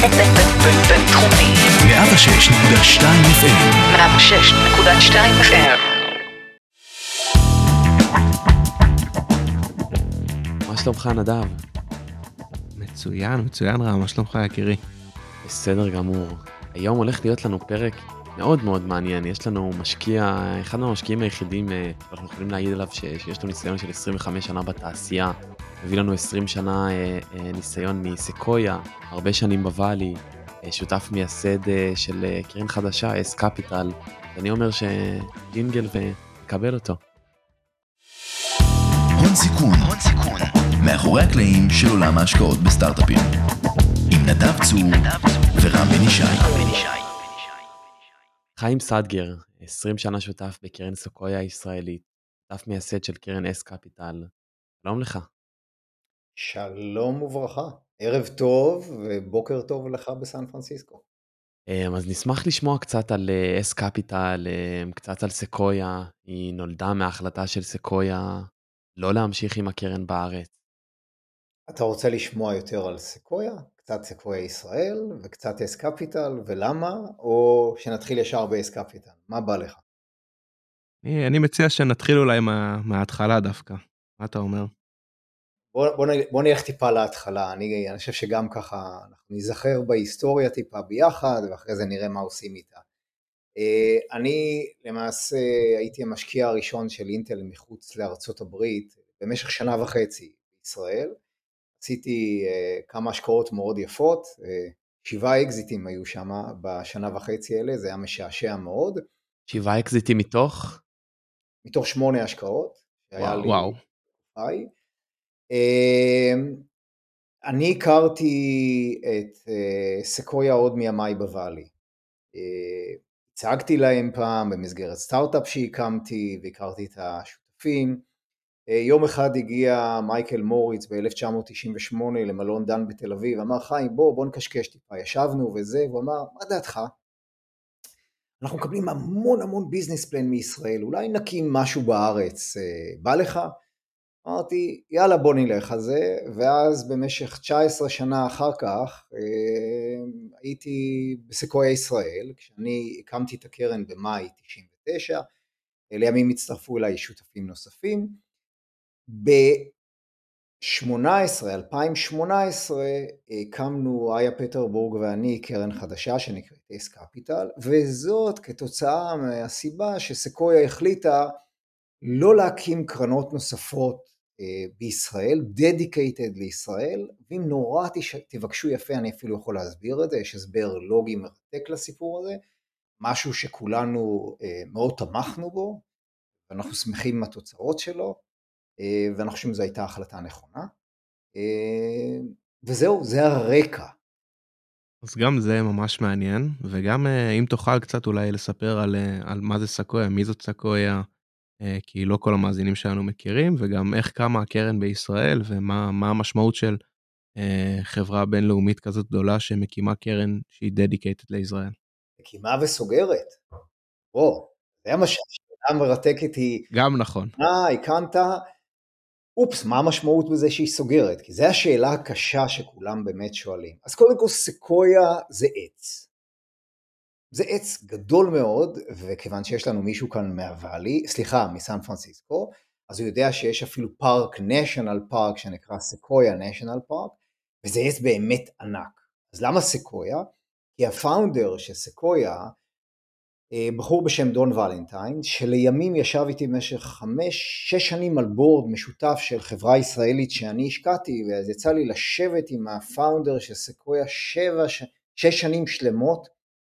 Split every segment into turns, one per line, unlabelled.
בינתחומי.
106.2 FM
106.2 FM.
מה שלומך נדב?
מצוין, מצוין רם, מה שלומך יקירי?
בסדר גמור. היום הולך להיות לנו פרק מאוד מאוד מעניין. יש לנו משקיע, אחד מהמשקיעים היחידים, אה, אנחנו יכולים להעיד עליו שיש לו ניסיון של 25 שנה בתעשייה. הביא לנו 20 שנה אה, אה, ניסיון מסקויה, הרבה שנים בוואלי, שותף מייסד של קרן חדשה, אס קפיטל. אני אומר שג'ינגל ונקבל אותו.
הון סיכון, הון סיכון, מאחורי הקלעים של עולם ההשקעות בסטארט-אפים. עם נדב צור ורם בן ישי.
חיים סדגר, 20 שנה שותף בקרן סקויה הישראלית, שותף מייסד של קרן אס קפיטל. שלום לך.
שלום וברכה, ערב טוב ובוקר טוב לך בסן פרנסיסקו.
אמ, אז נשמח לשמוע קצת על אס קפיטל, אמ, קצת על סקויה, היא נולדה מההחלטה של סקויה לא להמשיך עם הקרן בארץ.
אתה רוצה לשמוע יותר על סקויה, קצת סקויה ישראל וקצת אס קפיטל ולמה, או שנתחיל ישר באס קפיטל, מה בא לך?
אני, אני מציע שנתחיל אולי מה, מההתחלה דווקא, מה אתה אומר?
בוא, בוא, בוא נלך טיפה להתחלה, אני, אני חושב שגם ככה אנחנו ניזכר בהיסטוריה טיפה ביחד ואחרי זה נראה מה עושים איתה. אה, אני למעשה הייתי המשקיע הראשון של אינטל מחוץ לארצות הברית במשך שנה וחצי בישראל. עשיתי uh, כמה השקעות מאוד יפות, uh, שבעה אקזיטים היו שם בשנה וחצי האלה, זה היה משעשע מאוד,
שבעה אקזיטים מתוך?
מתוך שמונה השקעות.
וואו,
לי
וואו.
היי. Uh, אני הכרתי את uh, סקויה עוד מימיי בוואלי. Uh, הצגתי להם פעם במסגרת סטארט-אפ שהקמתי והכרתי את השותפים. אה, יום אחד הגיע מייקל מוריץ ב-1998 למלון דן בתל אביב, אמר חיים בוא בוא נקשקש טיפה, ישבנו וזה, הוא אמר מה דעתך? אנחנו מקבלים המון המון ביזנס פלן מישראל, אולי נקים משהו בארץ, אה, בא לך? אמרתי יאללה בוא נלך על זה, ואז במשך 19 שנה אחר כך אה, הייתי בסקויה ישראל, כשאני הקמתי את הקרן במאי 99, לימים הצטרפו אליי שותפים נוספים. ב-18, 2018, הקמנו, איה פטרבורג ואני, קרן חדשה שנקראת אס קפיטל, וזאת כתוצאה מהסיבה שסקויה החליטה לא להקים קרנות נוספות אה, בישראל, dedicated לישראל, ואם נורא תש... תבקשו יפה אני אפילו יכול להסביר את זה, יש הסבר לוגי מרתק לסיפור הזה, משהו שכולנו אה, מאוד תמכנו בו, ואנחנו שמחים עם התוצאות שלו, ואנחנו חושבים שזו הייתה החלטה נכונה. אה, וזהו, זה הרקע.
אז גם זה ממש מעניין, וגם אה, אם תוכל קצת אולי לספר על, אה, על מה זה סקויה, מי זאת סקויה, אה, כי לא כל המאזינים שלנו מכירים, וגם איך קמה הקרן בישראל, ומה מה המשמעות של אה, חברה בינלאומית כזאת גדולה שמקימה קרן שהיא dedicated לישראל.
מקימה וסוגרת. בוא, זה מה שהשאלה המרתקת היא,
גם נכון.
מה הקמת, אופס, מה המשמעות בזה שהיא סוגרת? כי זו השאלה הקשה שכולם באמת שואלים. אז קודם כל סקויה זה עץ. זה עץ גדול מאוד, וכיוון שיש לנו מישהו כאן מהוואלי, סליחה, מסן פרנסיסקו, אז הוא יודע שיש אפילו פארק, national פארק, שנקרא סקויה national פארק, וזה עץ באמת ענק. אז למה סקויה? כי ה-founder של סקויה, בחור בשם דון ולנטיין, שלימים ישב איתי במשך חמש, שש שנים על board משותף של חברה ישראלית שאני השקעתי, ואז יצא לי לשבת עם ה-founder של סקויה שבע, שש שנים שלמות,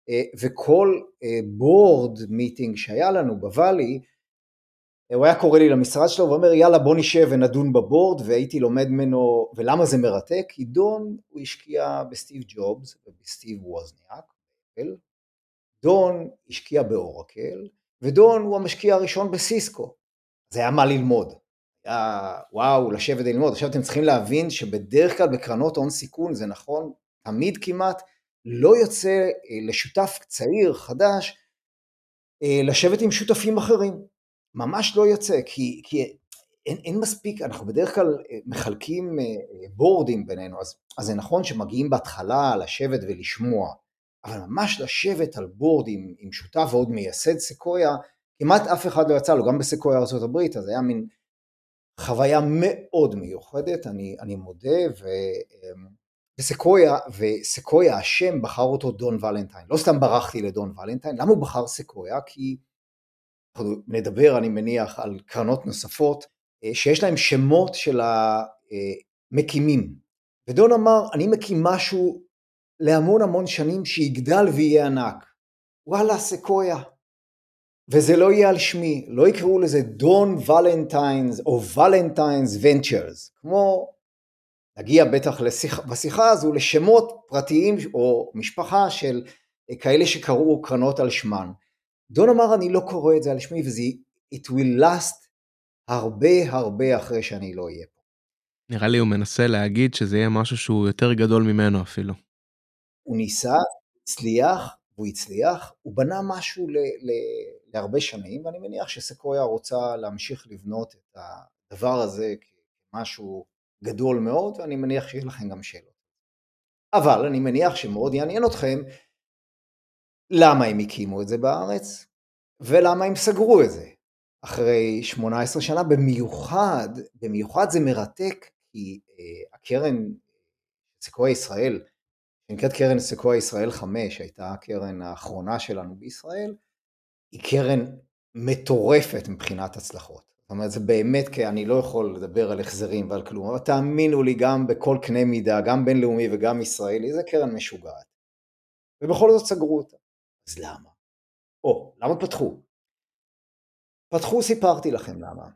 אה, וכל board meeting שהיה לנו בוואלי, אה, הוא היה קורא לי למשרד שלו ואומר יאללה בוא נשב ונדון ב-board והייתי לומד ממנו ולמה זה מרתק? כי דון הוא השקיע בסטיב ג'ובס ובסטיב ווזניאק. דון השקיע באורקל ודון הוא המשקיע הראשון בסיסקו. זה היה מה ללמוד. היה וואו לשבת ללמוד. עכשיו אתם צריכים להבין שבדרך כלל בקרנות הון סיכון זה נכון תמיד כמעט לא יוצא אה, לשותף צעיר חדש אה, לשבת עם שותפים אחרים. ממש לא יוצא, כי, כי אין, אין מספיק, אנחנו בדרך כלל אה, מחלקים בורדים בינינו, אז, אז זה נכון שמגיעים בהתחלה לשבת ולשמוע, אבל ממש לשבת על בורד עם, עם שותף ועוד מייסד סקויה, כמעט אף אחד לא יצא לו, גם בסקויה ארה"ב, אז היה מין חוויה מאוד מיוחדת, אני, אני מודה, ו, אמ, וסקויה, וסקויה השם בחר אותו דון ולנטיין, לא סתם ברחתי לדון ולנטיין, למה הוא בחר סקויה? כי נדבר אני מניח על קרנות נוספות אה, שיש להם שמות של המקימים, ודון אמר אני מקים משהו להמון המון שנים שיגדל ויהיה ענק, וואלה סקויה, וזה לא יהיה על שמי, לא יקראו לזה דון ולנטיינס או ולנטיינס ונצ'רס, כמו נגיע בטח לשיח, בשיחה הזו לשמות פרטיים או משפחה של כאלה שקראו קרנות על שמן. דון אמר אני לא קורא את זה על שמי וזה it will last הרבה הרבה אחרי שאני לא אהיה פה.
נראה לי הוא מנסה להגיד שזה יהיה משהו שהוא יותר גדול ממנו אפילו.
הוא ניסה, הצליח, והוא הצליח, הוא בנה משהו ל, ל, להרבה שנים, ואני מניח שסקויה רוצה להמשיך לבנות את הדבר הזה כמשהו גדול מאוד, ואני מניח שיהיה לכם גם שאלות. אבל אני מניח שמאוד יעניין אתכם למה הם הקימו את זה בארץ, ולמה הם סגרו את זה אחרי 18 שנה, במיוחד, במיוחד זה מרתק, כי uh, הקרן סקויה ישראל, שנקראת קרן סקויה ישראל 5, הייתה הקרן האחרונה שלנו בישראל, היא קרן מטורפת מבחינת הצלחות. זאת אומרת, זה באמת, כי אני לא יכול לדבר על החזרים ועל כלום, אבל תאמינו לי, גם בכל קנה מידה, גם בינלאומי וגם ישראלי, זה קרן משוגעת. ובכל זאת סגרו אותה. אז למה? או, למה פתחו? פתחו, סיפרתי לכם למה.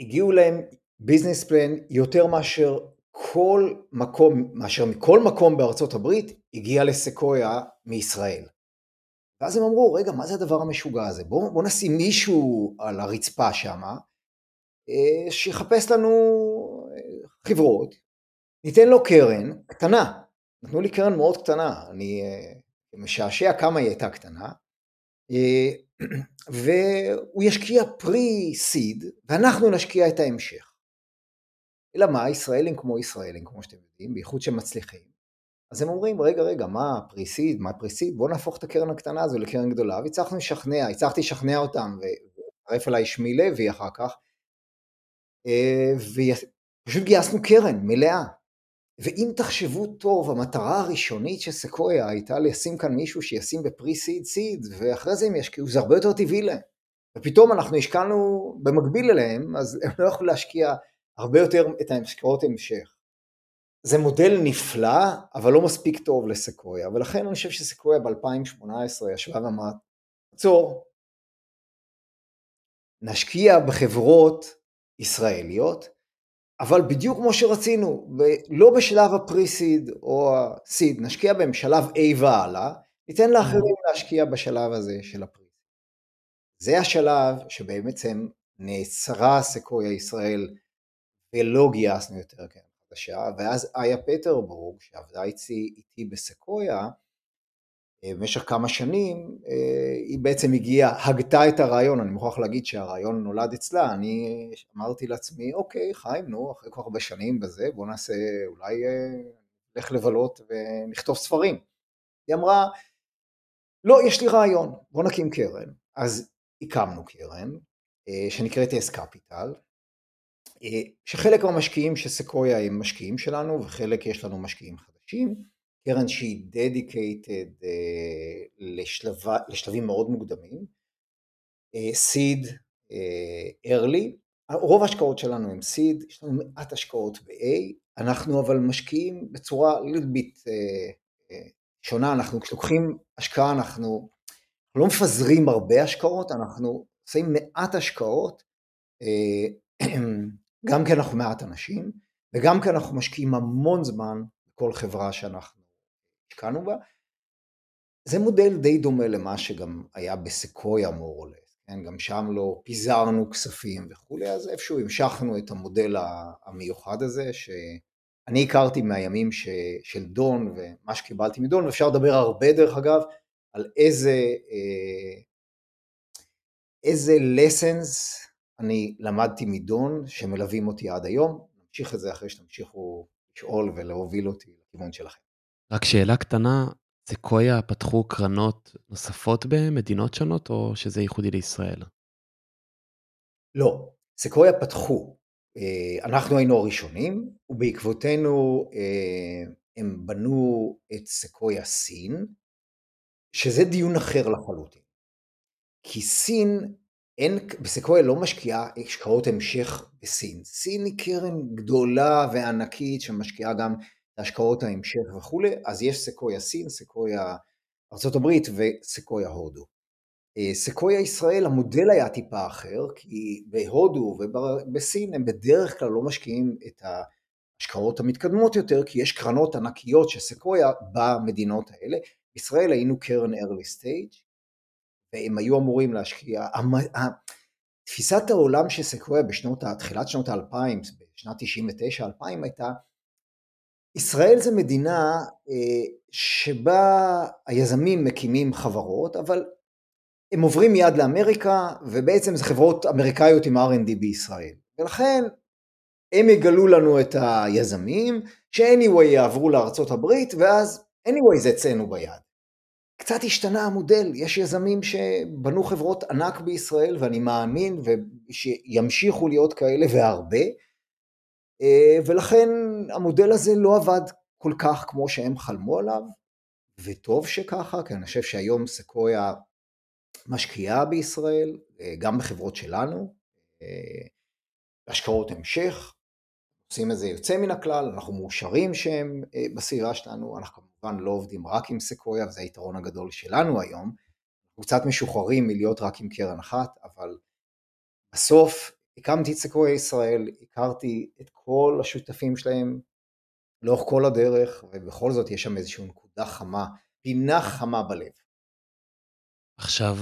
הגיעו להם ביזנס פלן יותר מאשר כל מקום, מאשר מכל מקום בארצות הברית, הגיע לסקויה מישראל. ואז הם אמרו, רגע, מה זה הדבר המשוגע הזה? בואו בוא נשים מישהו על הרצפה שמה, אה, שיחפש לנו אה, חברות, ניתן לו קרן קטנה. נתנו לי קרן מאוד קטנה, אני אה, משעשע כמה היא הייתה קטנה, והוא ישקיע פרי-סיד, ואנחנו נשקיע את ההמשך. אלא מה, ישראלים כמו ישראלים, כמו שאתם יודעים, בייחוד שהם מצליחים, אז הם אומרים, רגע, רגע, מה פריסיד, מה פריסיד, בואו נהפוך את הקרן הקטנה הזו לקרן גדולה, והצלחנו לשכנע, הצלחתי לשכנע אותם, והצטרף אליי שמי לוי אחר כך, אה, ופשוט גייסנו קרן מלאה. ואם תחשבו טוב, המטרה הראשונית של סקויה הייתה לשים כאן מישהו שישים בפרי סיד סיד, ואחרי זה הם ישקיעו, זה הרבה יותר טבעי להם. ופתאום אנחנו השקענו במקביל אליהם, אז הם לא יכלו להשקיע הרבה יותר את ההשקעות המשך. זה מודל נפלא, אבל לא מספיק טוב לסקויה, ולכן אני חושב שסקויה ב-2018 ישבה ואמרה, עצור, נשקיע בחברות ישראליות, אבל בדיוק כמו שרצינו, לא בשלב הפרי-סיד או ה-סיד, נשקיע בהם שלב A והלאה, ניתן לאחרים להשקיע בשלב הזה של הפרי. זה השלב שבעצם נעצרה סקויה ישראל ולא גייסנו יותר כן. חדשה, ואז איה פטרבורג, שעבדה איתי, איתי בסקויה, אה, במשך כמה שנים, אה, היא בעצם הגיעה, הגתה את הרעיון, אני מוכרח להגיד שהרעיון נולד אצלה, אני אמרתי לעצמי, אוקיי, חיים, נו, אחרי כל כך הרבה שנים בזה, בוא נעשה, אולי אה, נלך לבלות ונכתוב ספרים. היא אמרה, לא, יש לי רעיון, בוא נקים קרן. אז הקמנו קרן, שנקראת אס קפיטל, שחלק מהמשקיעים של סקויה הם משקיעים שלנו וחלק יש לנו משקיעים חדשים, קרן שהיא dedicated uh, לשלב, לשלבים מאוד מוקדמים, סיד, uh, early, רוב ההשקעות שלנו הם סיד, יש לנו מעט השקעות ב-A, אנחנו אבל משקיעים בצורה little שונה, אנחנו כשלוקחים השקעה אנחנו, לא מפזרים הרבה השקעות, אנחנו עושים מעט השקעות גם כי אנחנו מעט אנשים, וגם כי אנחנו משקיעים המון זמן בכל חברה שאנחנו השקענו בה. זה מודל די דומה למה שגם היה בסקויה מורולס, כן? גם שם לא פיזרנו כספים וכולי, אז איפשהו המשכנו את המודל המיוחד הזה, שאני הכרתי מהימים ש, של דון ומה שקיבלתי מדון, ואפשר לדבר הרבה דרך אגב, על איזה, אה, איזה lessons אני למדתי מדון שמלווים אותי עד היום, נמשיך את זה אחרי שתמשיכו לשאול ולהוביל אותי לכיוון שלכם.
רק שאלה קטנה, סקויה פתחו קרנות נוספות במדינות שונות, או שזה ייחודי לישראל?
לא, סקויה פתחו. אה, אנחנו היינו הראשונים, ובעקבותינו אה, הם בנו את סקויה סין, שזה דיון אחר לחלוטין. כי סין, אין, בסקויה לא משקיעה השקעות המשך בסין. סין היא קרן גדולה וענקית שמשקיעה גם השקעות ההמשך וכולי, אז יש סקויה סין, סקויה ארה"ב וסקויה הודו. אה, סקויה ישראל המודל היה טיפה אחר, כי בהודו ובסין הם בדרך כלל לא משקיעים את ההשקעות המתקדמות יותר, כי יש קרנות ענקיות של סקויה במדינות האלה. ישראל היינו קרן early stage, והם היו אמורים להשקיע, תפיסת העולם של סקויה בשנות, תחילת שנות האלפיים, בשנת 99-2000 הייתה, ישראל זה מדינה אה, שבה היזמים מקימים חברות, אבל הם עוברים מיד לאמריקה, ובעצם זה חברות אמריקאיות עם R&D בישראל. ולכן הם יגלו לנו את היזמים, ש-anyway יעברו לארצות הברית, ואז anyway זה אצלנו ביד. קצת השתנה המודל, יש יזמים שבנו חברות ענק בישראל, ואני מאמין שימשיכו להיות כאלה והרבה, אה, ולכן המודל הזה לא עבד כל כך כמו שהם חלמו עליו, וטוב שככה, כי אני חושב שהיום סקויה משקיעה בישראל, אה, גם בחברות שלנו, אה, השקעות המשך, עושים איזה יוצא מן הכלל, אנחנו מאושרים שהם בסביבה שלנו, אנחנו כמובן לא עובדים רק עם סקויה, וזה היתרון הגדול שלנו היום, אנחנו קצת משוחררים מלהיות רק עם קרן אחת, אבל בסוף הקמתי את סקויה ישראל, הכרתי את כל השותפים שלהם לאורך כל הדרך, ובכל זאת יש שם איזושהי נקודה חמה, פינה חמה בלב.
עכשיו,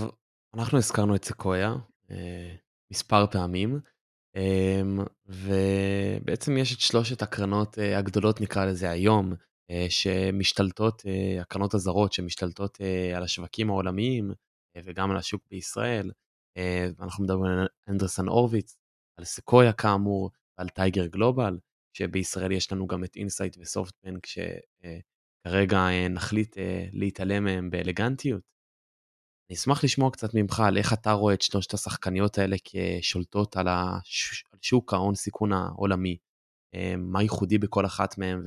אנחנו הזכרנו את סקויה אה, מספר פעמים, אה, ובעצם יש את שלושת הקרנות אה, הגדולות נקרא לזה היום, שמשתלטות, אה, הקרנות הזרות שמשתלטות אה, על השווקים העולמיים אה, וגם על השוק בישראל. אה, אנחנו מדברים על אנדריסן הורוביץ, על סקויה כאמור, ועל טייגר גלובל, שבישראל יש לנו גם את אינסייט וסופטבנק, שכרגע אה, נחליט אה, להתעלם מהם באלגנטיות. אני אשמח לשמוע קצת ממך על איך אתה רואה את שלושת השחקניות האלה כשולטות על שוק ההון סיכון העולמי. אה, מה ייחודי בכל אחת מהן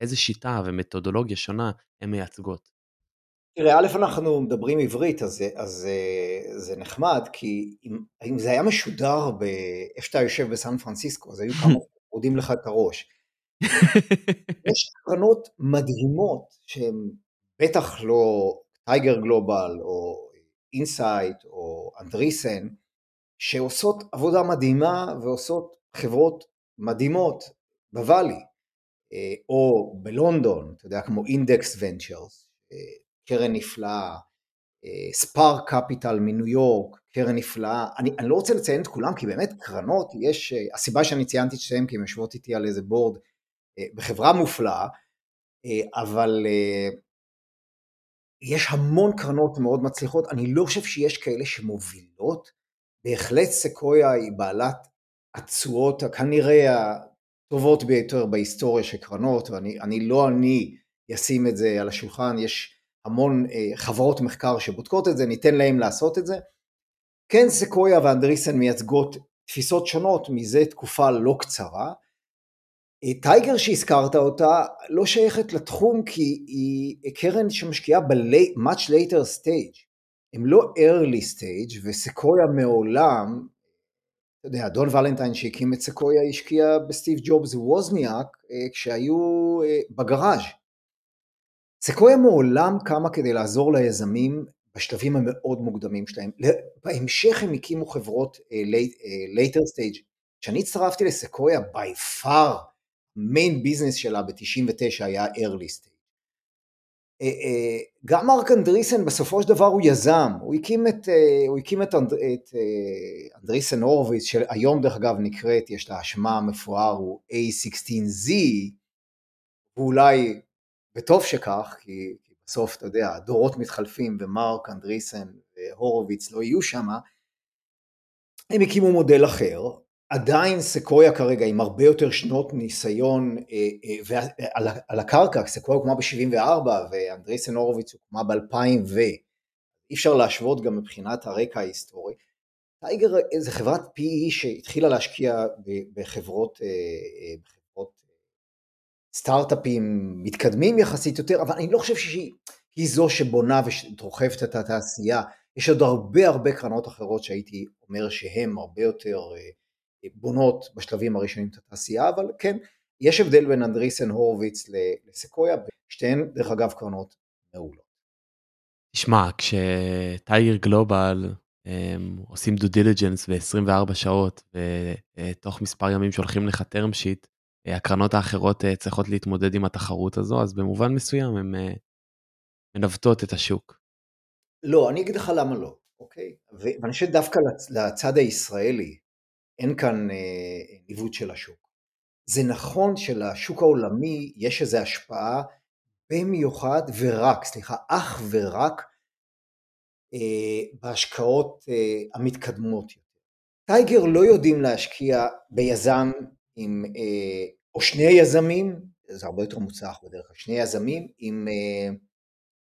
ואיזה שיטה ומתודולוגיה שונה הן מייצגות.
תראה, א', אנחנו מדברים עברית, אז, אז זה נחמד, כי אם, אם זה היה משודר באיפה שאתה יושב בסן פרנסיסקו, אז היו כמה מורידים לך את הראש. יש קרנות מדהימות שהן בטח לא טייגר גלובל או אינסייט או אנדריסן, שעושות עבודה מדהימה ועושות חברות מדהימות בוואלי, אה, או בלונדון, אתה יודע, כמו אינדקס ונצ'רס, קרן נפלאה, ספארק אה, קפיטל מניו יורק, קרן נפלאה, אני, אני לא רוצה לציין את כולם כי באמת קרנות, יש, אה, הסיבה שאני ציינתי את שתיהם כי הם יושבות איתי על איזה board אה, בחברה מופלאה, אבל יש המון קרנות מאוד מצליחות, אני לא חושב שיש כאלה שמובילות, בהחלט סקויה היא בעלת התשואות כנראה הטובות ביותר בהיסטוריה של קרנות, ואני לא אני אשים את זה על השולחן, יש המון אה, חברות מחקר שבודקות את זה, ניתן להם לעשות את זה. כן סקויה ואנדריסן מייצגות תפיסות שונות מזה תקופה לא קצרה. אה, טייגר שהזכרת אותה לא שייכת לתחום כי היא קרן שמשקיעה ב-much later stage. הם לא early stage וסקויה מעולם, אתה יודע, דון ולנטיין שהקים את סקויה השקיע בסטיב ג'ובס ווזניאק אה, כשהיו בגראז'. סקויה מעולם קמה כדי לעזור ליזמים בשלבים המאוד מוקדמים שלהם. בהמשך הם הקימו חברות uh, later stage. כשאני הצטרפתי לסקויה, by far, main business שלה ב-99 היה early stage. Uh, uh, גם מרק אנדריסן בסופו של דבר הוא יזם, הוא הקים את, uh, הוא הקים את, אנד, את אנדריסן הורוביץ, שהיום דרך אגב נקראת, יש לה השמה המפואר, הוא A16Z, ואולי וטוב שכך, כי, בסוף, אתה יודע, הדורות מתחלפים ומרק, אנדריסן והורוביץ לא יהיו שם, הם הקימו מודל אחר, עדיין סקויה כרגע עם הרבה יותר שנות ניסיון ועל הקרקע, סקויה הוקמה ב-74 ואנדריסן הורוביץ הוקמה ב-2000 ו... אי אפשר להשוות גם מבחינת הרקע ההיסטורי. טייגר זה חברת PE שהתחילה להשקיע בחברות, בחברות סטארט-אפים מתקדמים יחסית יותר, אבל אני לא חושב שהיא זו שבונה ודוחפת את התעשייה. יש עוד הרבה הרבה קרנות אחרות שהייתי אומר שהן הרבה יותר בונות בשלבים הראשונים את התעשייה, אבל כן, יש הבדל בין אנדריסן הורוביץ לסקויה, שתיהן דרך אגב קרנות מעולות.
תשמע, כשטייגר גלובל הם עושים due diligence ב-24 שעות ותוך מספר ימים שולחים לך term sheet, הקרנות האחרות צריכות להתמודד עם התחרות הזו, אז במובן מסוים הן מנווטות את השוק.
לא, אני אגיד לך למה לא, אוקיי? ואני חושב דווקא לצד הישראלי, אין כאן ניווט של השוק. זה נכון שלשוק העולמי יש איזו השפעה במיוחד ורק, סליחה, אך ורק אה, בהשקעות אה, המתקדמות יותר. טייגר לא יודעים להשקיע ביזם עם, אה, או שני יזמים, זה הרבה יותר מוצלח בדרך כלל, שני יזמים עם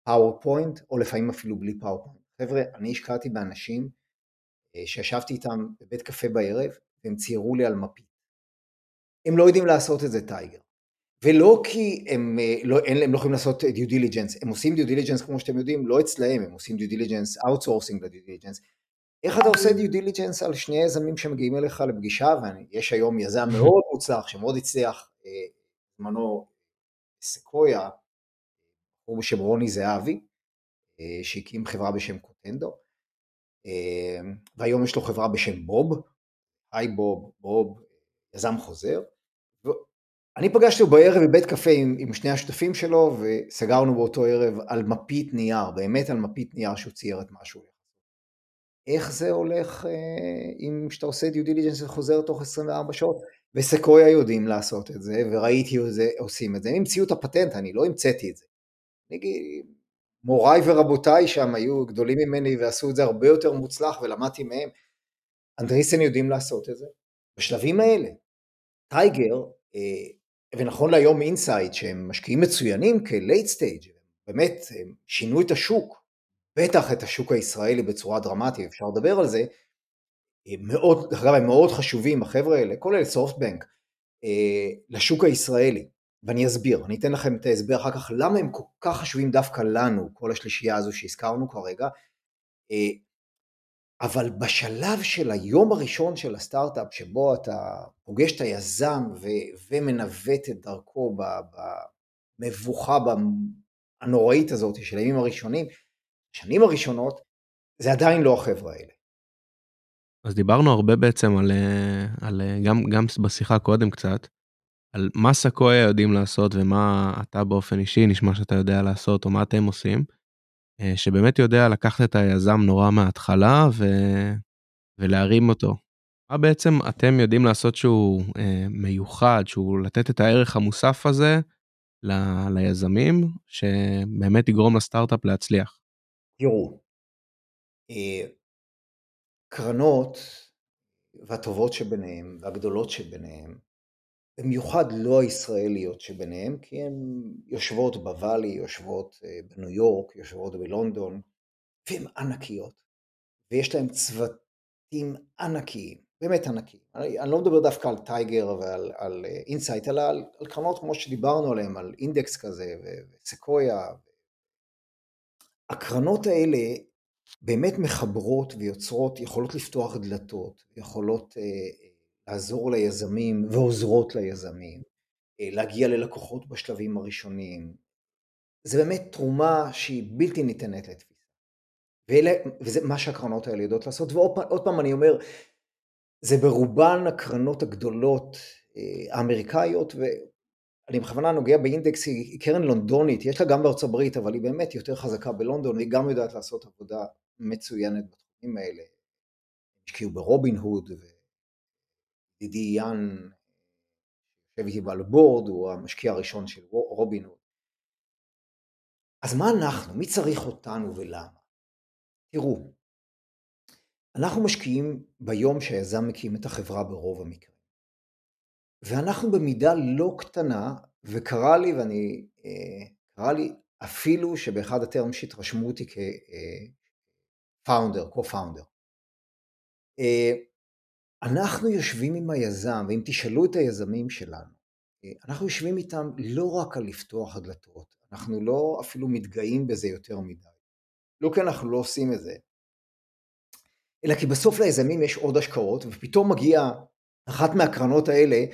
PowerPoint, או לפעמים אפילו בלי PowerPoint. חבר'ה, אני השקעתי באנשים שישבתי איתם בבית קפה בערב, והם ציירו לי על מפית. הם לא יודעים לעשות את זה, טייגר. ולא כי הם אה, לא, אין, הם לא יכולים לעשות due diligence, הם עושים due diligence כמו שאתם יודעים, לא אצלהם, הם עושים due diligence, outsourcing ל-due diligence. איך אתה עושה due diligence על שני יזמים שמגיעים אליך לפגישה, ויש היום יזם מאוד מוצלח, שמאוד הצליח, בזמנו אה, סקויה, בחור בשם רוני זהבי, אה, שהקים חברה בשם קוטנדו, והיום יש לו חברה בשם בוב, היי בוב, בוב, יזם חוזר, אני פגשתי בערב בבית קפה עם, עם שני השותפים שלו וסגרנו באותו ערב על מפית נייר, באמת על מפית נייר שהוא צייר את משהו. איך זה הולך אה, אם שאתה עושה due diligence וחוזר תוך 24 שעות? וסקויה יודעים לעשות את זה, וראיתי את זה, עושים את זה. הם המציאו את הפטנט, אני לא המצאתי את זה. נגיד, מוריי ורבותיי שם היו גדולים ממני ועשו את זה הרבה יותר מוצלח ולמדתי מהם. אנדריסן יודעים לעשות את זה. בשלבים האלה, טייגר, אה, ונכון להיום אינסייט שהם משקיעים מצוינים כ-late stage, באמת הם שינו את השוק, בטח את השוק הישראלי בצורה דרמטית, אפשר לדבר על זה, מאוד, דרך אגב הם מאוד חשובים החבר'ה האלה, כולל סופטבנק, אה, לשוק הישראלי, ואני אסביר, אני אתן לכם את ההסבר אחר כך למה הם כל כך חשובים דווקא לנו, כל השלישייה הזו שהזכרנו כרגע, אה, אבל בשלב של היום הראשון של הסטארט-אפ, שבו אתה פוגש את היזם ו- ומנווט את דרכו במבוכה הנוראית הזאת של הימים הראשונים, השנים הראשונות, זה עדיין לא החבר'ה האלה.
אז דיברנו הרבה בעצם על, על גם, גם בשיחה קודם קצת, על מה סקויה יודעים לעשות ומה אתה באופן אישי נשמע שאתה יודע לעשות או מה אתם עושים. אה, שבאמת יודע לקחת את היזם נורא מההתחלה ו... ולהרים אותו. מה בעצם אתם יודעים לעשות שהוא אה, מיוחד, שהוא לתת את הערך המוסף הזה ל... ליזמים, שבאמת יגרום לסטארט-אפ להצליח?
תראו, אה, קרנות והטובות שביניהם והגדולות שביניהם במיוחד לא הישראליות שביניהם, כי הן יושבות בוואלי, יושבות אה, בניו יורק, יושבות בלונדון, והן ענקיות. ויש להן צוותים ענקיים, באמת ענקיים. אני, אני לא מדבר דווקא על טייגר ועל על אינסייט, אלא על, על קרנות כמו שדיברנו עליהן, על אינדקס כזה וסקויה. הקרנות האלה באמת מחברות ויוצרות, יכולות לפתוח דלתות, יכולות אה, לעזור ליזמים ועוזרות ליזמים, אה, להגיע ללקוחות בשלבים הראשונים. זה באמת תרומה שהיא בלתי ניתנת לתפיסה. וזה מה שהקרנות האלה יודעות לעשות, ועוד פעם אני אומר, זה ברובן הקרנות הגדולות אה, האמריקאיות, ואני בכוונה נוגע באינדקס, היא קרן לונדונית, יש לה גם בארצות הברית, אבל היא באמת יותר חזקה בלונדון, והיא גם יודעת לעשות עבודה מצוינת בתחומים האלה. השקיעו ברובין הוד, ידידי יאן, יושב איתי בלבורד, הוא המשקיע הראשון של רובין הוד. אז מה אנחנו? מי צריך אותנו ולמה? תראו, אנחנו משקיעים ביום שהיזם מקים את החברה ברוב המקרים. ואנחנו במידה לא קטנה, וקרה לי, ואני, אה, קרה לי אפילו שבאחד הטרם שיט רשמו אותי כפאונדר, קו-פאונדר. אנחנו יושבים עם היזם, ואם תשאלו את היזמים שלנו, אה, אנחנו יושבים איתם לא רק על לפתוח הדלתות, אנחנו לא אפילו מתגאים בזה יותר מדי. לא כי אנחנו לא עושים את זה, אלא כי בסוף ליזמים יש עוד השקעות, ופתאום מגיע אחת מהקרנות האלה,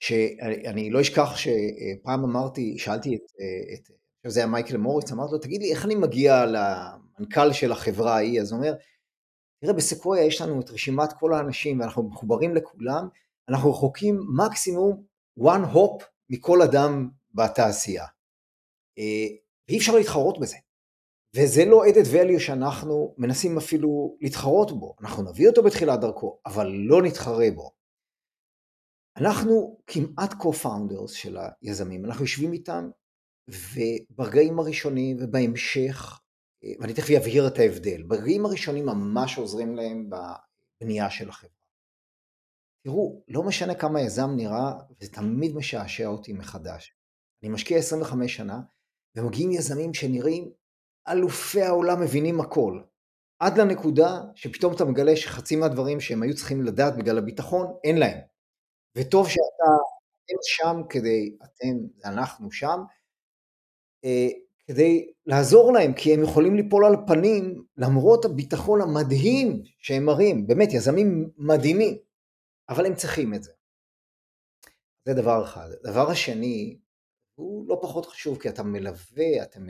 שאני לא אשכח שפעם אמרתי, שאלתי את, את זה היה מייקל מוריץ, אמרתי לו, תגיד לי, איך אני מגיע למנכ"ל של החברה ההיא? אז הוא אומר, תראה, בסקויה יש לנו את רשימת כל האנשים, ואנחנו מחוברים לכולם, אנחנו רחוקים מקסימום one hop מכל אדם בתעשייה. אה, ואי אפשר להתחרות בזה. וזה לא added value שאנחנו מנסים אפילו להתחרות בו. אנחנו נביא אותו בתחילת דרכו, אבל לא נתחרה בו. אנחנו כמעט co-founders של היזמים, אנחנו יושבים איתם, וברגעים הראשונים ובהמשך, ואני תכף אבהיר את ההבדל, ברגעים הראשונים ממש עוזרים להם בבנייה של החברה. תראו, לא משנה כמה יזם נראה, וזה תמיד משעשע אותי מחדש. אני משקיע 25 שנה, ומגיעים יזמים שנראים אלופי העולם מבינים הכל. עד לנקודה שפתאום אתה מגלה שחצי מהדברים שהם היו צריכים לדעת בגלל הביטחון, אין להם. וטוב שאתה, אתם שם כדי, אתם, אנחנו שם, אה, כדי לעזור להם, כי הם יכולים ליפול על פנים למרות הביטחון המדהים שהם מראים, באמת יזמים מדהימים, אבל הם צריכים את זה. זה דבר אחד. דבר השני, הוא לא פחות חשוב, כי אתה מלווה, אתה.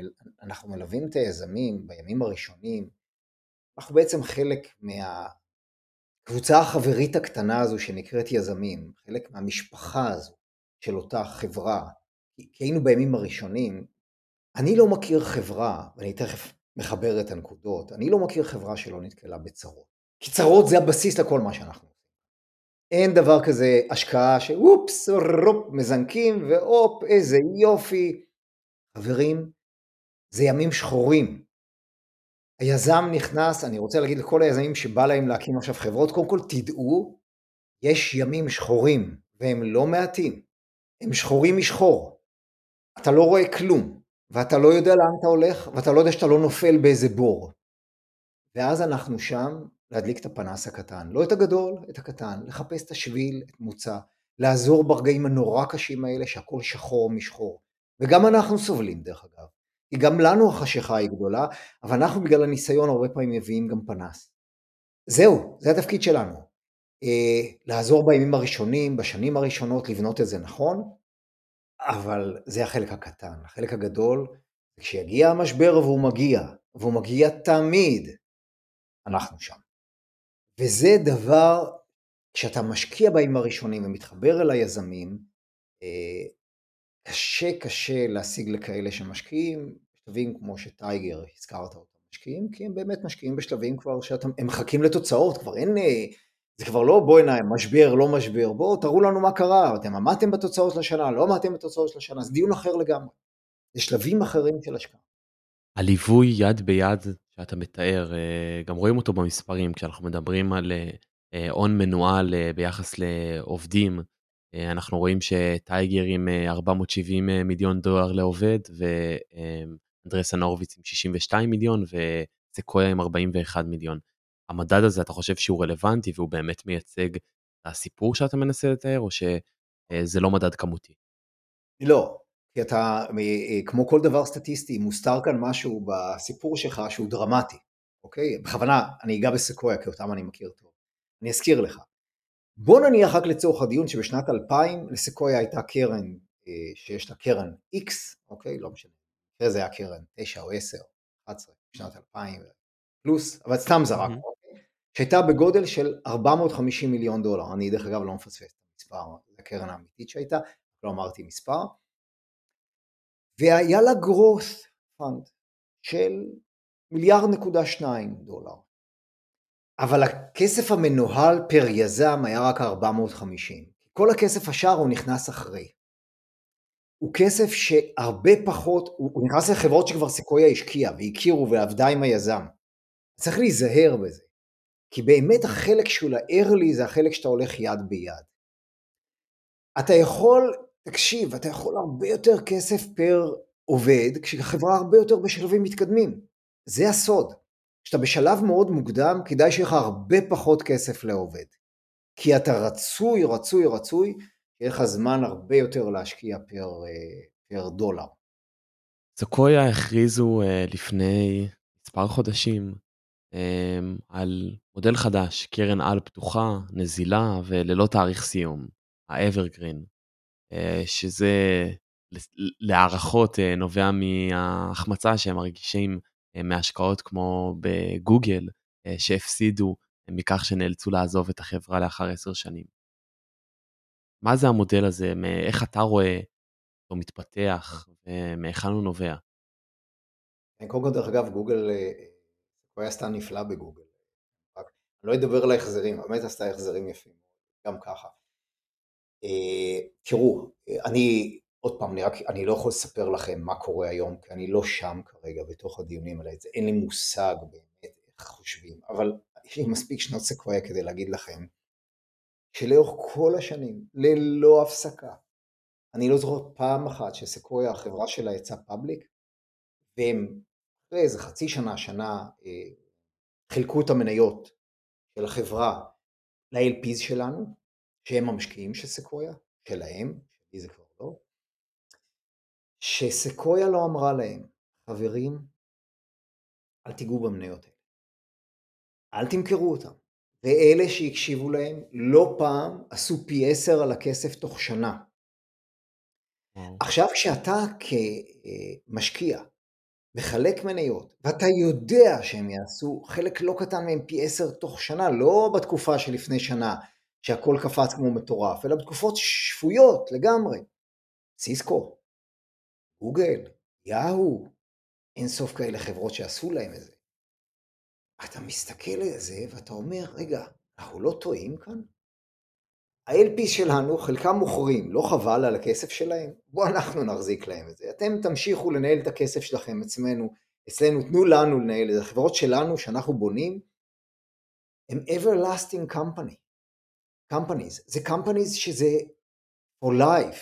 אנחנו מלווים את היזמים בימים הראשונים, אנחנו בעצם חלק מהקבוצה החברית הקטנה הזו שנקראת יזמים, חלק מהמשפחה הזו של אותה חברה, כי היינו בימים הראשונים, אני לא מכיר חברה, ואני תכף מחבר את הנקודות, אני לא מכיר חברה שלא נתקלה בצרות. כי צרות זה הבסיס לכל מה שאנחנו עושים. אין דבר כזה השקעה שאופס, רופ, מזנקים, והופ, איזה יופי. חברים, זה ימים שחורים. היזם נכנס, אני רוצה להגיד לכל היזמים שבא להם להקים עכשיו חברות, קודם כל תדעו, יש ימים שחורים, והם לא מעטים. הם שחורים משחור. אתה לא רואה כלום, ואתה לא יודע לאן אתה הולך, ואתה לא יודע שאתה לא נופל באיזה בור. ואז אנחנו שם להדליק את הפנס הקטן, לא את הגדול, את הקטן, לחפש את השביל, את מוצא, לעזור ברגעים הנורא קשים האלה שהכל שחור משחור. וגם אנחנו סובלים דרך אגב, כי גם לנו החשיכה היא גדולה, אבל אנחנו בגלל הניסיון הרבה פעמים מביאים גם פנס. זהו, זה התפקיד שלנו. אה, לעזור בימים הראשונים, בשנים הראשונות, לבנות את זה נכון, אבל זה החלק הקטן. החלק הגדול, כשיגיע המשבר והוא מגיע, והוא מגיע תמיד, אנחנו שם. וזה דבר, כשאתה משקיע בימים הראשונים ומתחבר אל היזמים, אה, קשה קשה להשיג לכאלה שמשקיעים, בשלבים כמו שטייגר, הזכרת אותם, משקיעים, כי הם באמת משקיעים בשלבים כבר שאתם, הם מחכים לתוצאות, כבר אין, אה, זה כבר לא בואי נא, משבר, לא משבר, בואו תראו לנו מה קרה, אתם עמדתם בתוצאות לשנה, לא עמדתם בתוצאות של השנה, זה דיון אחר לגמרי. זה שלבים אחרים של השקעה.
הליווי יד ביד שאתה מתאר, אה, גם רואים אותו במספרים, כשאנחנו מדברים על אה, הון מנוהל אה, ביחס לעובדים, אנחנו רואים שטייגר עם 470 מיליון דולר לעובד, ואנדרסן הורוביץ עם 62 מיליון, וסקויה עם 41 מיליון. המדד הזה, אתה חושב שהוא רלוונטי והוא באמת מייצג את הסיפור שאתה מנסה לתאר, או שזה לא מדד כמותי?
לא, כי אתה, כמו כל דבר סטטיסטי, מוסתר כאן משהו בסיפור שלך שהוא דרמטי, אוקיי? בכוונה, אני אגע בסקויה, כי אותם אני מכיר טוב. אני אזכיר לך. בוא נניח רק לצורך הדיון שבשנת 2000 לסקויה הייתה קרן אה, שיש לה קרן X, אוקיי? לא משנה. אחרי זה היה קרן 9 או 10, 11, בשנת 2000 פלוס, אבל סתם זרק. אוקיי? שהייתה בגודל של 450 מיליון דולר. אני דרך אגב לא מפספס את המספר, זו הקרן האמיתית שהייתה, לא אמרתי מספר. והיה לה growth fund של מיליארד נקודה שניים דולר. אבל הכסף המנוהל פר יזם היה רק 450. כל הכסף השאר הוא נכנס אחרי. הוא כסף שהרבה פחות, הוא, הוא נכנס לחברות שכבר סקויה השקיעה והכירו ועבדה עם היזם. צריך להיזהר בזה. כי באמת החלק של ה-early זה החלק שאתה הולך יד ביד. אתה יכול, תקשיב, אתה יכול הרבה יותר כסף פר עובד, כשהחברה הרבה יותר בשלבים מתקדמים. זה הסוד. כשאתה בשלב מאוד מוקדם, כדאי שיהיה לך הרבה פחות כסף לעובד. כי אתה רצוי, רצוי, רצוי, יהיה לך זמן הרבה יותר להשקיע פר, אה, פר דולר.
סקויה הכריזו uh, לפני מספר חודשים על מודל חדש, קרן על פתוחה, נזילה וללא תאריך סיום, האברגרין, uh, שזה להערכות uh, נובע מההחמצה שהם מרגישים uh, מהשקעות כמו בגוגל, שהפסידו מכך שנאלצו לעזוב את החברה לאחר עשר שנים. מה זה המודל הזה? איך אתה רואה אותו מתפתח ומהיכן הוא נובע?
קודם כל, דרך אגב, גוגל, אה, הוא סתם נפלא בגוגל. רק, לא אדבר על ההחזרים, באמת עשתה החזרים יפים, גם ככה. אה, תראו, אני, עוד פעם, אני, רק, אני לא יכול לספר לכם מה קורה היום, כי אני לא שם כרגע בתוך הדיונים האלה, אין לי מושג באמת איך חושבים, אבל יש לי מספיק שנות סקוויה כדי להגיד לכם שלאורך כל השנים, ללא הפסקה, אני לא זוכר פעם אחת שסקוויה, החברה שלה יצאה פאבליק, והם אחרי איזה חצי שנה, שנה, אה, חילקו את המניות של החברה ל-LPs שלנו, שהם המשקיעים של סקוויה, שלהם, שלי זה כבר לא, שסקוויה לא אמרה להם, חברים, אל תיגעו במניות האלה. אל תמכרו אותם. ואלה שהקשיבו להם לא פעם עשו פי עשר על הכסף תוך שנה. עכשיו כשאתה כמשקיע מחלק מניות ואתה יודע שהם יעשו חלק לא קטן מהם פי עשר תוך שנה, לא בתקופה שלפני שנה שהכל קפץ כמו מטורף, אלא בתקופות שפויות לגמרי. סיסקו, גוגל, יאהו, אין סוף כאלה חברות שעשו להם את זה. אתה מסתכל על זה ואתה אומר, רגע, אנחנו לא טועים כאן? ה-LP שלנו, חלקם מוכרים, לא חבל על הכסף שלהם? בואו אנחנו נחזיק להם את זה. אתם תמשיכו לנהל את הכסף שלכם אצלנו, אצלנו, תנו לנו לנהל את. החברות שלנו שאנחנו בונים, הם everlasting company. companies. זה companies שזה for life.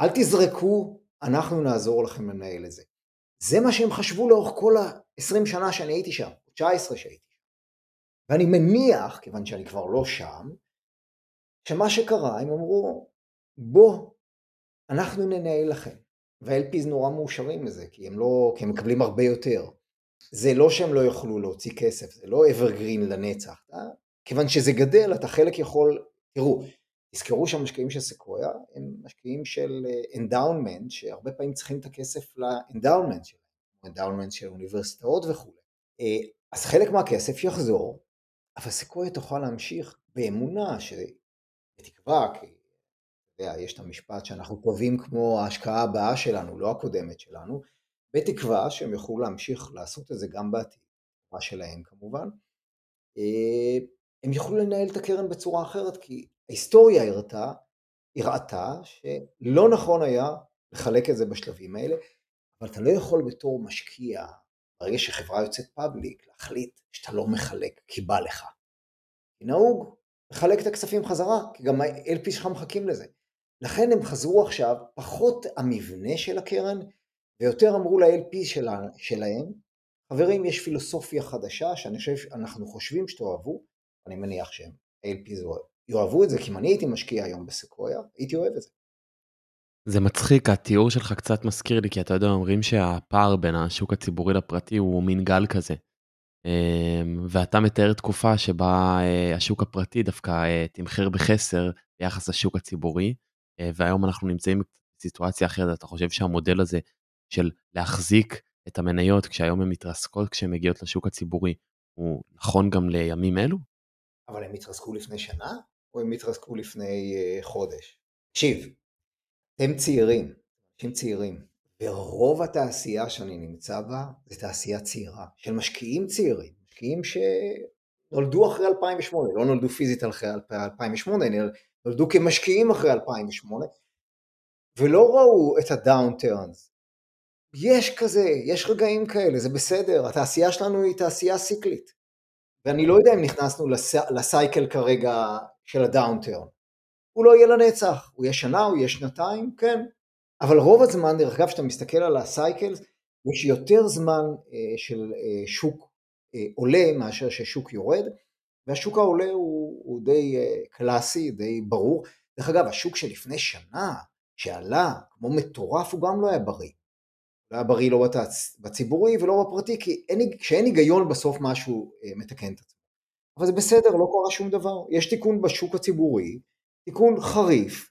אל תזרקו, אנחנו נעזור לכם לנהל את זה. זה מה שהם חשבו לאורך כל ה-20 שנה שאני הייתי שם, 19 שהייתי. ואני מניח, כיוון שאני כבר לא שם, שמה שקרה, הם אמרו, בוא, אנחנו ננהל לכם. וה-LPs נורא מאושרים מזה, כי הם לא, כי הם מקבלים הרבה יותר. זה לא שהם לא יוכלו להוציא כסף, זה לא evergreen לנצח. אה? כיוון שזה גדל, אתה חלק יכול, תראו, תזכרו שהמשקיעים של סקויה הם משקיעים של endowment, אה, שהרבה פעמים צריכים את הכסף ל endowment שלהם, endowment של אוניברסיטאות וכו'. אה, אז חלק מהכסף יחזור, אבל סקויה תוכל להמשיך באמונה, שבתקווה, כי יודע, יש את המשפט שאנחנו טובים כמו ההשקעה הבאה שלנו, לא הקודמת שלנו, בתקווה שהם יוכלו להמשיך לעשות את זה גם בעתיד, מה שלהם כמובן. אה, הם יוכלו לנהל את הקרן בצורה אחרת, כי ההיסטוריה הראתה, הראתה שלא נכון היה לחלק את זה בשלבים האלה, אבל אתה לא יכול בתור משקיע, ברגע שחברה יוצאת פאבליק, להחליט שאתה לא מחלק כי בא לך. נהוג לחלק את הכספים חזרה, כי גם ה-LP שלך מחכים לזה. לכן הם חזרו עכשיו, פחות המבנה של הקרן, ויותר אמרו ל-LP שלה, שלהם, חברים, יש פילוסופיה חדשה שאני חושב, שאנחנו חושבים שתאהבו, אני מניח שהם, ה-LP יאהבו את זה, כי אם אני הייתי משקיע היום בסקויה, הייתי אוהב את זה.
זה מצחיק, התיאור שלך קצת מזכיר לי, כי אתה יודע, אומרים שהפער בין השוק הציבורי לפרטי הוא מין גל כזה. אמ, ואתה מתאר תקופה שבה אה, השוק הפרטי דווקא אה, תמחר בחסר ביחס לשוק הציבורי, אה, והיום אנחנו נמצאים בסיטואציה אחרת, אתה חושב שהמודל הזה של להחזיק את המניות כשהיום הן מתרסקות כשהן מגיעות לשוק הציבורי, הוא נכון גם לימים אלו?
אבל הם התרסקו לפני שנה, או הם התרסקו לפני חודש? תקשיב, הם צעירים, אנשים צעירים, ורוב התעשייה שאני נמצא בה זה תעשייה צעירה, של משקיעים צעירים, משקיעים שנולדו אחרי 2008, לא נולדו פיזית אחרי 2008, נולדו כמשקיעים אחרי 2008, ולא ראו את הדאונטרנס. יש כזה, יש רגעים כאלה, זה בסדר, התעשייה שלנו היא תעשייה סיקלית. ואני לא יודע אם נכנסנו לס... ל cycle כרגע של ה downturn. הוא לא יהיה לנצח, הוא יהיה שנה, הוא יהיה שנתיים, כן. אבל רוב הזמן, דרך אגב, כשאתה מסתכל על ה cycle, יש יותר זמן אה, של אה, שוק אה, עולה מאשר ששוק יורד, והשוק העולה הוא, הוא די אה, קלאסי, די ברור. דרך אגב, השוק שלפני שנה, שעלה כמו מטורף, הוא גם לא היה בריא. לא היה בריא לא בציבורי ולא בפרטי, כי אין, כשאין היגיון בסוף משהו אה, מתקן את עצמו. אבל זה בסדר, לא קרה שום דבר. יש תיקון בשוק הציבורי, תיקון חריף,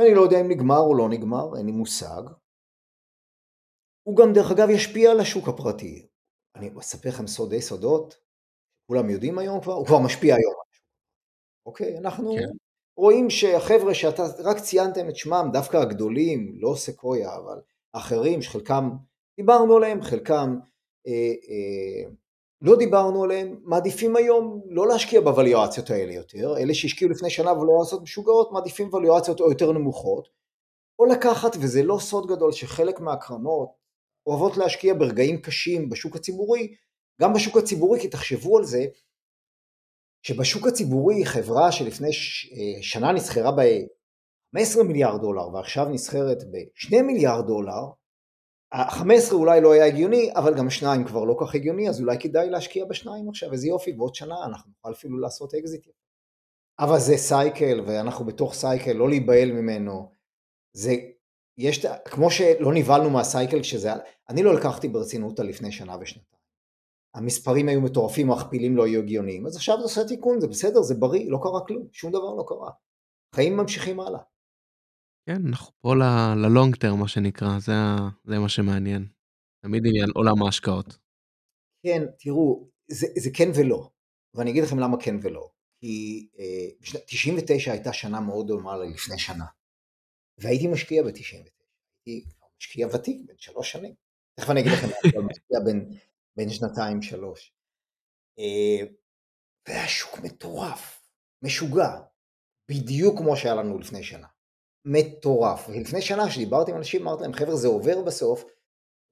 שאני לא יודע אם נגמר או לא נגמר, אין לי מושג. הוא גם דרך אגב ישפיע על השוק הפרטי. אני אספר לכם סודי סודות, כולם יודעים היום כבר, הוא כבר משפיע היום. אוקיי, אנחנו כן. רואים שהחבר'ה שאתה רק ציינתם את שמם, דווקא הגדולים, לא סקויה, אבל אחרים שחלקם דיברנו עליהם, חלקם אה, אה, לא דיברנו עליהם, מעדיפים היום לא להשקיע בווליואציות האלה יותר, אלה שהשקיעו לפני שנה ווליואציות משוגעות, מעדיפים ווליואציות או יותר נמוכות, או לקחת, וזה לא סוד גדול, שחלק מהקרנות אוהבות להשקיע ברגעים קשים בשוק הציבורי, גם בשוק הציבורי, כי תחשבו על זה, שבשוק הציבורי חברה שלפני אה, שנה נסחרה ב-15 מיליארד דולר ועכשיו נסחרת ב-2 מיליארד דולר, ה-15 אולי לא היה הגיוני, אבל גם שניים כבר לא כך הגיוני, אז אולי כדאי להשקיע בשניים עכשיו, איזה יופי, ועוד שנה אנחנו נוכל אפילו לעשות אקזיט. אבל זה cycle, ואנחנו בתוך cycle, לא להיבהל ממנו. זה, יש, כמו שלא נבהלנו מה cycle כשזה, אני לא לקחתי ברצינות לפני שנה ושנתיים. המספרים היו מטורפים, הכפילים לא היו הגיוניים, אז עכשיו זה עושה תיקון, זה בסדר, זה בריא, לא קרה כלום, שום דבר לא קרה. חיים ממשיכים הלאה.
כן, אנחנו פה ללונג טרם, מה שנקרא, זה, זה מה שמעניין. תמיד עניין עולם ההשקעות.
כן, תראו, זה, זה כן ולא, ואני אגיד לכם למה כן ולא. כי אה, 99 הייתה שנה מאוד דומה ללפני שנה, והייתי משקיע ב-99, הייתי משקיע ותיק, בן שלוש שנים. תכף אני אגיד לכם, אני משקיע בין, בין שנתיים שלוש. אה, והיה שוק מטורף, משוגע, בדיוק כמו שהיה לנו לפני שנה. מטורף. ולפני שנה שדיברתי עם אנשים, אמרתי להם, חבר'ה, זה עובר בסוף.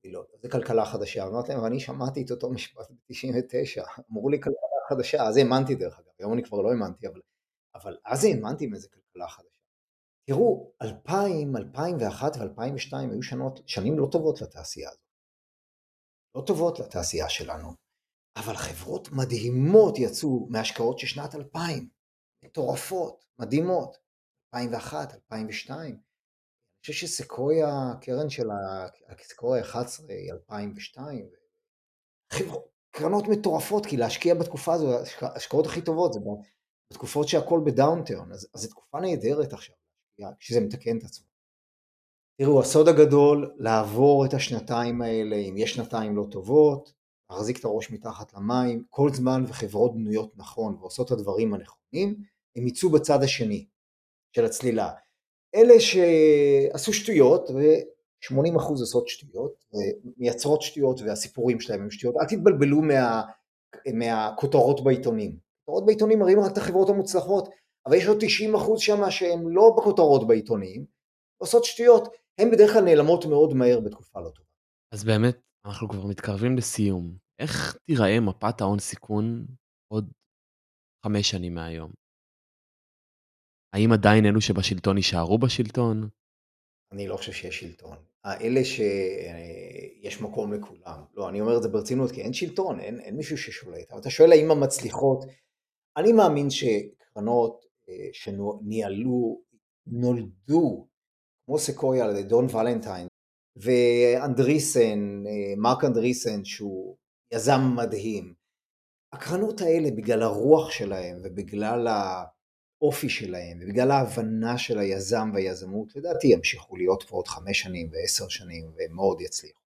לא, זה כלכלה חדשה. אמרתי להם, ואני שמעתי את אותו משפט ב-99, אמרו לי כלכלה חדשה, אז האמנתי דרך אגב, היום אני כבר לא האמנתי, אבל, אבל אז האמנתי מאיזה כלכלה חדשה. תראו, 2000, 2001 ו-2002 היו שנות, שנים לא טובות לתעשייה הזאת. לא טובות לתעשייה שלנו, אבל חברות מדהימות יצאו מהשקעות של שנת 2000, מטורפות, מדהימות. 2001, 2002. אני חושב שסקויה, הקרן של הסקויה 11 היא 2002. קרנות מטורפות, כי להשקיע בתקופה הזו, ההשקעות הכי טובות זה בתקופות שהכל ב downturn, אז, אז זו תקופה נהדרת עכשיו, כשזה מתקן את עצמו. תראו, הסוד הגדול, לעבור את השנתיים האלה, אם יש שנתיים לא טובות, להחזיק את הראש מתחת למים, כל זמן וחברות בנויות נכון ועושות את הדברים הנכונים, הם יצאו בצד השני. של הצלילה. אלה שעשו שטויות, ו-80% עושות שטויות, ומייצרות שטויות והסיפורים שלהם הם שטויות, אל תתבלבלו מה, מהכותרות בעיתונים. כותרות בעיתונים מראים רק את החברות המוצלחות, אבל יש עוד 90% שם שהם לא בכותרות בעיתונים, עושות שטויות, הן בדרך כלל נעלמות מאוד מהר בתקופה לא טובה.
אז באמת, אנחנו כבר מתקרבים לסיום. איך תיראה מפת ההון סיכון עוד חמש שנים מהיום? האם עדיין אלו שבשלטון יישארו בשלטון?
אני לא חושב שיש שלטון. האלה שיש מקום לכולם. לא, אני אומר את זה ברצינות, כי אין שלטון, אין, אין מישהו ששולט. אבל אתה שואל האם המצליחות, אני מאמין שקרנות אה, שניהלו, נולדו, כמו סקויה על דון ולנטיין, ואנדריסן, אה, מרק אנדריסן, שהוא יזם מדהים. הקרנות האלה, בגלל הרוח שלהם ובגלל ה... האופי שלהם, ובגלל ההבנה של היזם והיזמות, לדעתי ימשיכו להיות פה עוד חמש שנים ועשר שנים, והם מאוד יצליחו.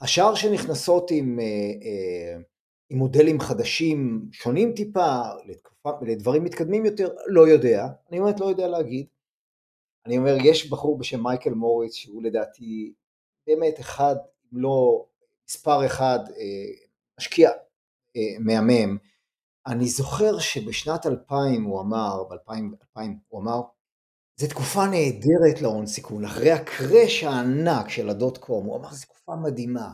השאר שנכנסות עם, אה, אה, עם מודלים חדשים, שונים טיפה, לתקופה, לדברים מתקדמים יותר, לא יודע, אני באמת לא יודע להגיד. אני אומר, יש בחור בשם מייקל מוריץ, שהוא לדעתי באמת אחד, אם לא מספר אחד, אה, משקיע מהמם, אני זוכר שבשנת 2000 הוא אמר, ב-2000 הוא אמר, זו תקופה נהדרת להון סיכון, אחרי הקראש הענק של הדוט קום, הוא אמר, זו תקופה מדהימה.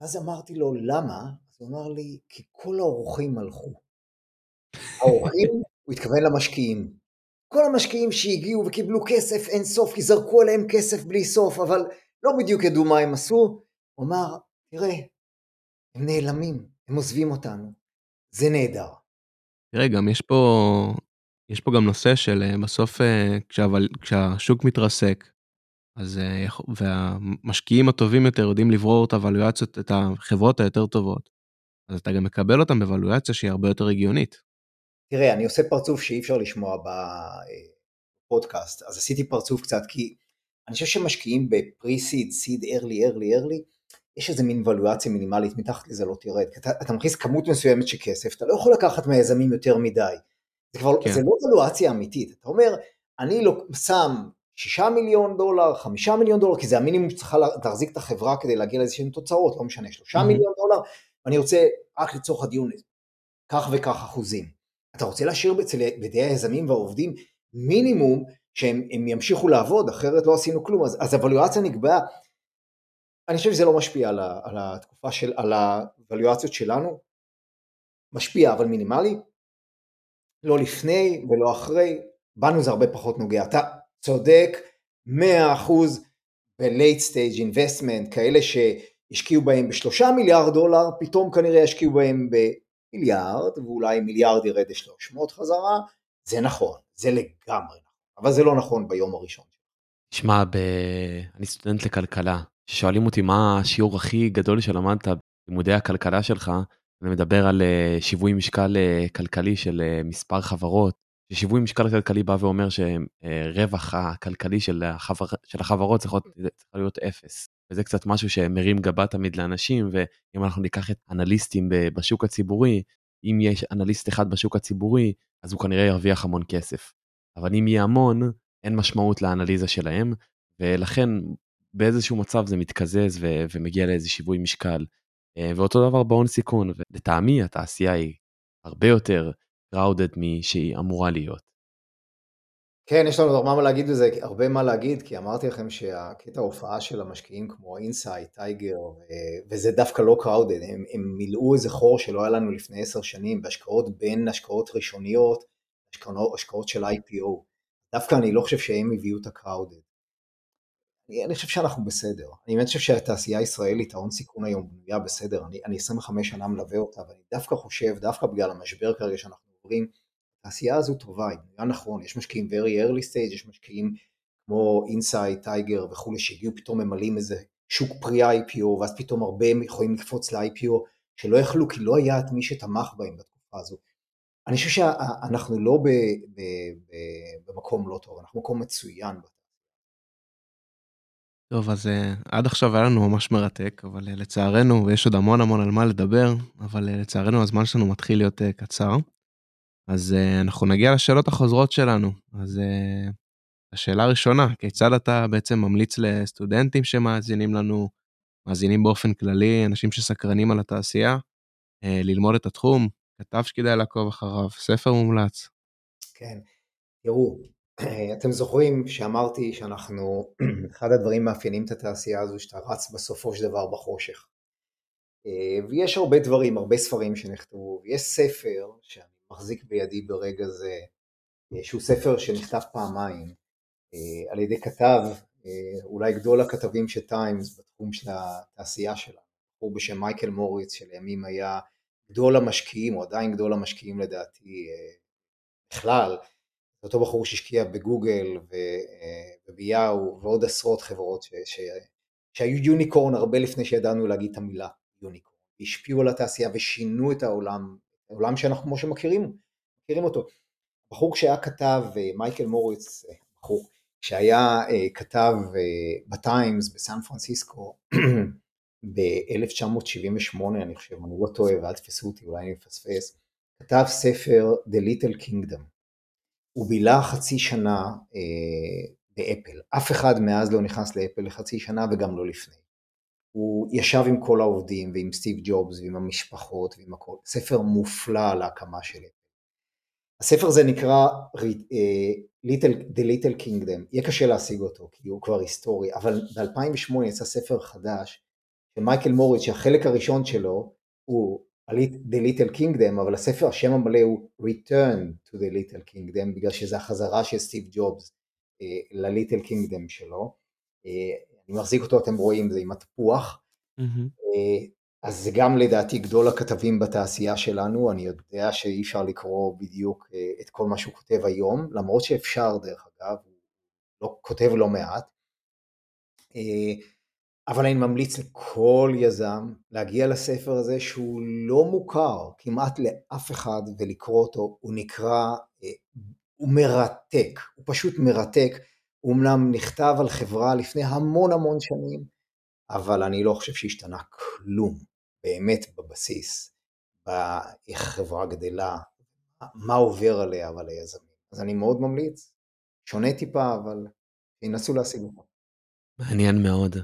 אז אמרתי לו, למה? אז הוא אמר לי, כי כל האורחים הלכו. האורחים, הוא התכוון למשקיעים. כל המשקיעים שהגיעו וקיבלו כסף אין סוף, כי זרקו עליהם כסף בלי סוף, אבל לא בדיוק ידעו מה הם עשו. הוא אמר, תראה, הם נעלמים, הם עוזבים אותנו. זה נהדר.
תראה, גם יש פה, יש פה גם נושא של אה, בסוף אה, כשהבל, כשהשוק מתרסק, אז אה, והמשקיעים הטובים יותר יודעים לברור את הוולואציות, את החברות היותר טובות. אז אתה גם מקבל אותם בוולואציה שהיא הרבה יותר הגיונית.
תראה, אני עושה פרצוף שאי אפשר לשמוע בפודקאסט, אז עשיתי פרצוף קצת, כי אני חושב שמשקיעים בפרי-סיד, סיד, ארלי, ארלי, ארלי, יש איזה מין ולואציה מינימלית, מתחת לזה לא תרד. אתה, אתה מכניס כמות מסוימת של כסף, אתה לא יכול לקחת מהיזמים יותר מדי. זה כבר, כן. זה לא ולואציה אמיתית. אתה אומר, אני לא, שם שישה מיליון דולר, חמישה מיליון דולר, כי זה המינימום שצריכה להחזיק את החברה כדי להגיע לאיזשהן תוצאות, לא משנה, שלושה mm-hmm. מיליון דולר, ואני רוצה רק לצורך הדיון כך וכך אחוזים. אתה רוצה להשאיר בידי היזמים והעובדים מינימום שהם ימשיכו לעבוד, אחרת לא עשינו כלום, אז, אז הוולואציה נקבעה. אני חושב שזה לא משפיע על, ה, על התקופה של, על הוולואציות שלנו, משפיע אבל מינימלי, לא לפני ולא אחרי, בנו זה הרבה פחות נוגע. אתה צודק 100% ב-late stage investment, כאלה שהשקיעו בהם בשלושה מיליארד דולר, פתאום כנראה ישקיעו בהם במיליארד, ואולי מיליארד ירד ל-300 חזרה, זה נכון, זה לגמרי נכון, אבל זה לא נכון ביום הראשון.
תשמע, ב... אני סטודנט לכלכלה, כששואלים אותי מה השיעור הכי גדול שלמדת בלימודי הכלכלה שלך, אני מדבר על אה, שיווי משקל אה, כלכלי של אה, מספר חברות, ששיווי משקל כלכלי בא ואומר שרווח הכלכלי של, החבר, של החברות צריך להיות, צריך להיות אפס. וזה קצת משהו שמרים גבה תמיד לאנשים, ואם אנחנו ניקח את אנליסטים בשוק הציבורי, אם יש אנליסט אחד בשוק הציבורי, אז הוא כנראה ירוויח המון כסף. אבל אם יהיה המון, אין משמעות לאנליזה שלהם, ולכן באיזשהו מצב זה מתקזז ו- ומגיע לאיזה שיווי משקל. אה, ואותו דבר בהון סיכון, ולטעמי התעשייה היא הרבה יותר crowded משהיא אמורה להיות.
כן, יש לנו הרבה מה להגיד בזה, הרבה מה להגיד, כי אמרתי לכם שהקטע ההופעה של המשקיעים כמו אינסייט, טייגר, וזה דווקא לא crowded, הם, הם מילאו איזה חור שלא היה לנו לפני עשר שנים בהשקעות בין השקעות ראשוניות, השקעות, השקעות של IPO. דווקא אני לא חושב שהם הביאו את ה crowded. אני, אני חושב שאנחנו בסדר. אני באמת חושב שהתעשייה הישראלית, ההון סיכון היום בנויה בסדר. אני, אני 25 שנה מלווה אותה, ואני דווקא חושב, דווקא בגלל המשבר כרגע שאנחנו עוברים, התעשייה הזו טובה, היא בנויה נכון, יש משקיעים very early stage, יש משקיעים כמו אינסייט, טייגר וכולי, שהגיעו פתאום ממלאים איזה שוק pre-IPO, ואז פתאום הרבה יכולים לקפוץ ל-IPO, שלא יכלו, כי לא היה את מי שתמך בהם בתקופה הזו. אני חושב שאנחנו לא ב, ב, ב, במקום לא טוב, אנחנו במקום מצוין.
טוב, אז uh, עד עכשיו היה לנו ממש מרתק, אבל uh, לצערנו, ויש עוד המון המון על מה לדבר, אבל uh, לצערנו הזמן שלנו מתחיל להיות קצר. אז אנחנו נגיע לשאלות החוזרות שלנו. אז השאלה הראשונה, כיצד אתה בעצם ממליץ לסטודנטים שמאזינים לנו, מאזינים באופן כללי, אנשים שסקרנים על התעשייה, ללמוד את התחום, כתב שכדאי לעקוב אחריו, ספר מומלץ.
כן, תראו, אתם זוכרים שאמרתי שאנחנו, אחד הדברים מאפיינים את התעשייה הזו, שאתה רץ בסופו של דבר בחושך. אה, ויש הרבה דברים, הרבה ספרים שנכתבו, ויש ספר שאני מחזיק בידי ברגע זה, אה, שהוא ספר שנכתב פעמיים, אה, על ידי כתב, אולי גדול הכתבים של טיימס בתחום של התעשייה שלה, בחור בשם מייקל מוריץ, שלימים היה גדול המשקיעים, או עדיין גדול המשקיעים לדעתי בכלל, זה אותו בחור שהשקיע בגוגל וביאו ועוד עשרות חברות ש, ש, שהיו יוניקורן הרבה לפני שידענו להגיד את המילה יוניקורן, השפיעו על התעשייה ושינו את העולם, העולם שאנחנו כמו שמכירים מכירים אותו. בחור שהיה כתב, מייקל מוריץ, בחור, שהיה כתב בטיימס בסן פרנסיסקו ב-1978 אני חושב, אני לא טועה ואל תפסו אותי, אולי אני מפספס, כתב ספר The Little Kingdom. הוא בילה חצי שנה אה, באפל, אף אחד מאז לא נכנס לאפל לחצי שנה וגם לא לפני. הוא ישב עם כל העובדים ועם סטיב ג'ובס ועם המשפחות ועם הכל, ספר מופלא על ההקמה של אפל. הספר הזה נקרא uh, Little, The Little Kingdom, יהיה קשה להשיג אותו כי הוא כבר היסטורי, אבל ב-2008 יצא ספר חדש של מייקל מוריץ שהחלק הראשון שלו הוא The Little Kingdom, אבל הספר, השם המלא הוא Return to the Little Kingdom, בגלל שזה החזרה של סטיב ג'ובס אה, ל-Little Kingdom שלו. אה, אני מחזיק אותו, אתם רואים, זה עם התפוח. Mm-hmm. אז זה גם לדעתי גדול הכתבים בתעשייה שלנו, אני יודע שאי אפשר לקרוא בדיוק את כל מה שהוא כותב היום, למרות שאפשר דרך אגב, הוא לא, כותב לא מעט. אבל אני ממליץ לכל יזם להגיע לספר הזה שהוא לא מוכר כמעט לאף אחד ולקרוא אותו, הוא נקרא, אה, הוא מרתק, הוא פשוט מרתק, הוא אמנם נכתב על חברה לפני המון המון שנים, אבל אני לא חושב שהשתנה כלום באמת בבסיס, באיך חברה גדלה, מה עובר עליה ועל היזמים. אז אני מאוד ממליץ, שונה טיפה, אבל ינסו להשיג אותו.
מעניין מאוד.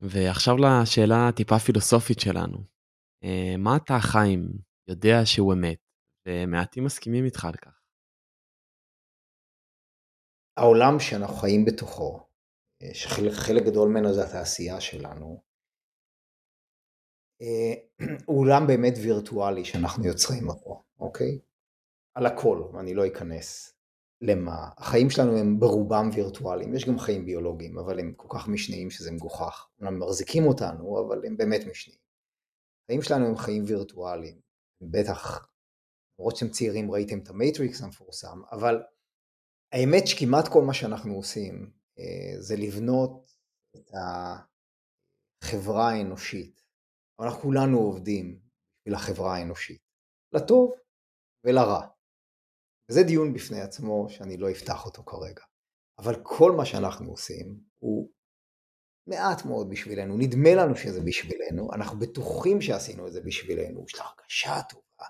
ועכשיו לשאלה הטיפה פילוסופית שלנו. אה, מה אתה, חיים, יודע שהוא אמת, ומעטים מסכימים איתך על כך?
העולם שאנחנו חיים בתוכו, אה, שחלק גדול ממנו זה התעשייה שלנו, אה, הוא עולם באמת וירטואלי שאנחנו יוצרים אותו, אוקיי? על הכל, אני לא אכנס למה. החיים שלנו הם ברובם וירטואליים, יש גם חיים ביולוגיים, אבל הם כל כך משניים שזה מגוחך. הם מחזיקים אותנו, אבל הם באמת משניים. החיים שלנו הם חיים וירטואליים, בטח, למרות שאתם צעירים ראיתם את המייטריקס המפורסם, אבל האמת שכמעט כל מה שאנחנו עושים אה, זה לבנות את החברה האנושית. אנחנו כולנו עובדים בשביל החברה האנושית, לטוב ולרע. וזה דיון בפני עצמו שאני לא אפתח אותו כרגע. אבל כל מה שאנחנו עושים הוא מעט מאוד בשבילנו, נדמה לנו שזה בשבילנו, אנחנו בטוחים שעשינו את זה בשבילנו, יש לה הרגשה טובה,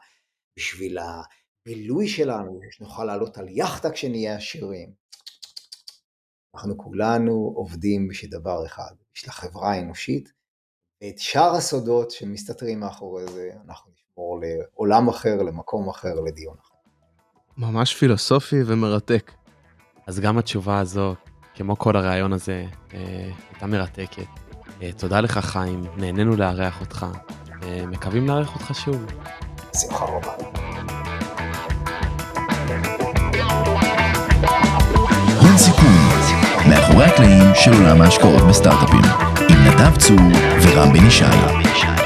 בשביל הבילוי שלנו, שנוכל לעלות על יאכטה כשנהיה עשירים. אנחנו כולנו עובדים בשביל דבר אחד, בשביל החברה האנושית, ואת שאר הסודות שמסתתרים מאחורי זה, אנחנו נשמור לעולם אחר, למקום אחר, לדיון אחר.
ממש פילוסופי ומרתק.
אז גם התשובה הזו, כמו כל הרעיון הזה, אה, הייתה מרתקת. אה, תודה לך חיים, נהנינו לארח אותך, אה, מקווים לארח אותך שוב.
שמחה רבה.
הון סיכון, מאחורי הקלעים של עולם ההשקעות בסטארט-אפים, עם נדב צור ורם בן ישי.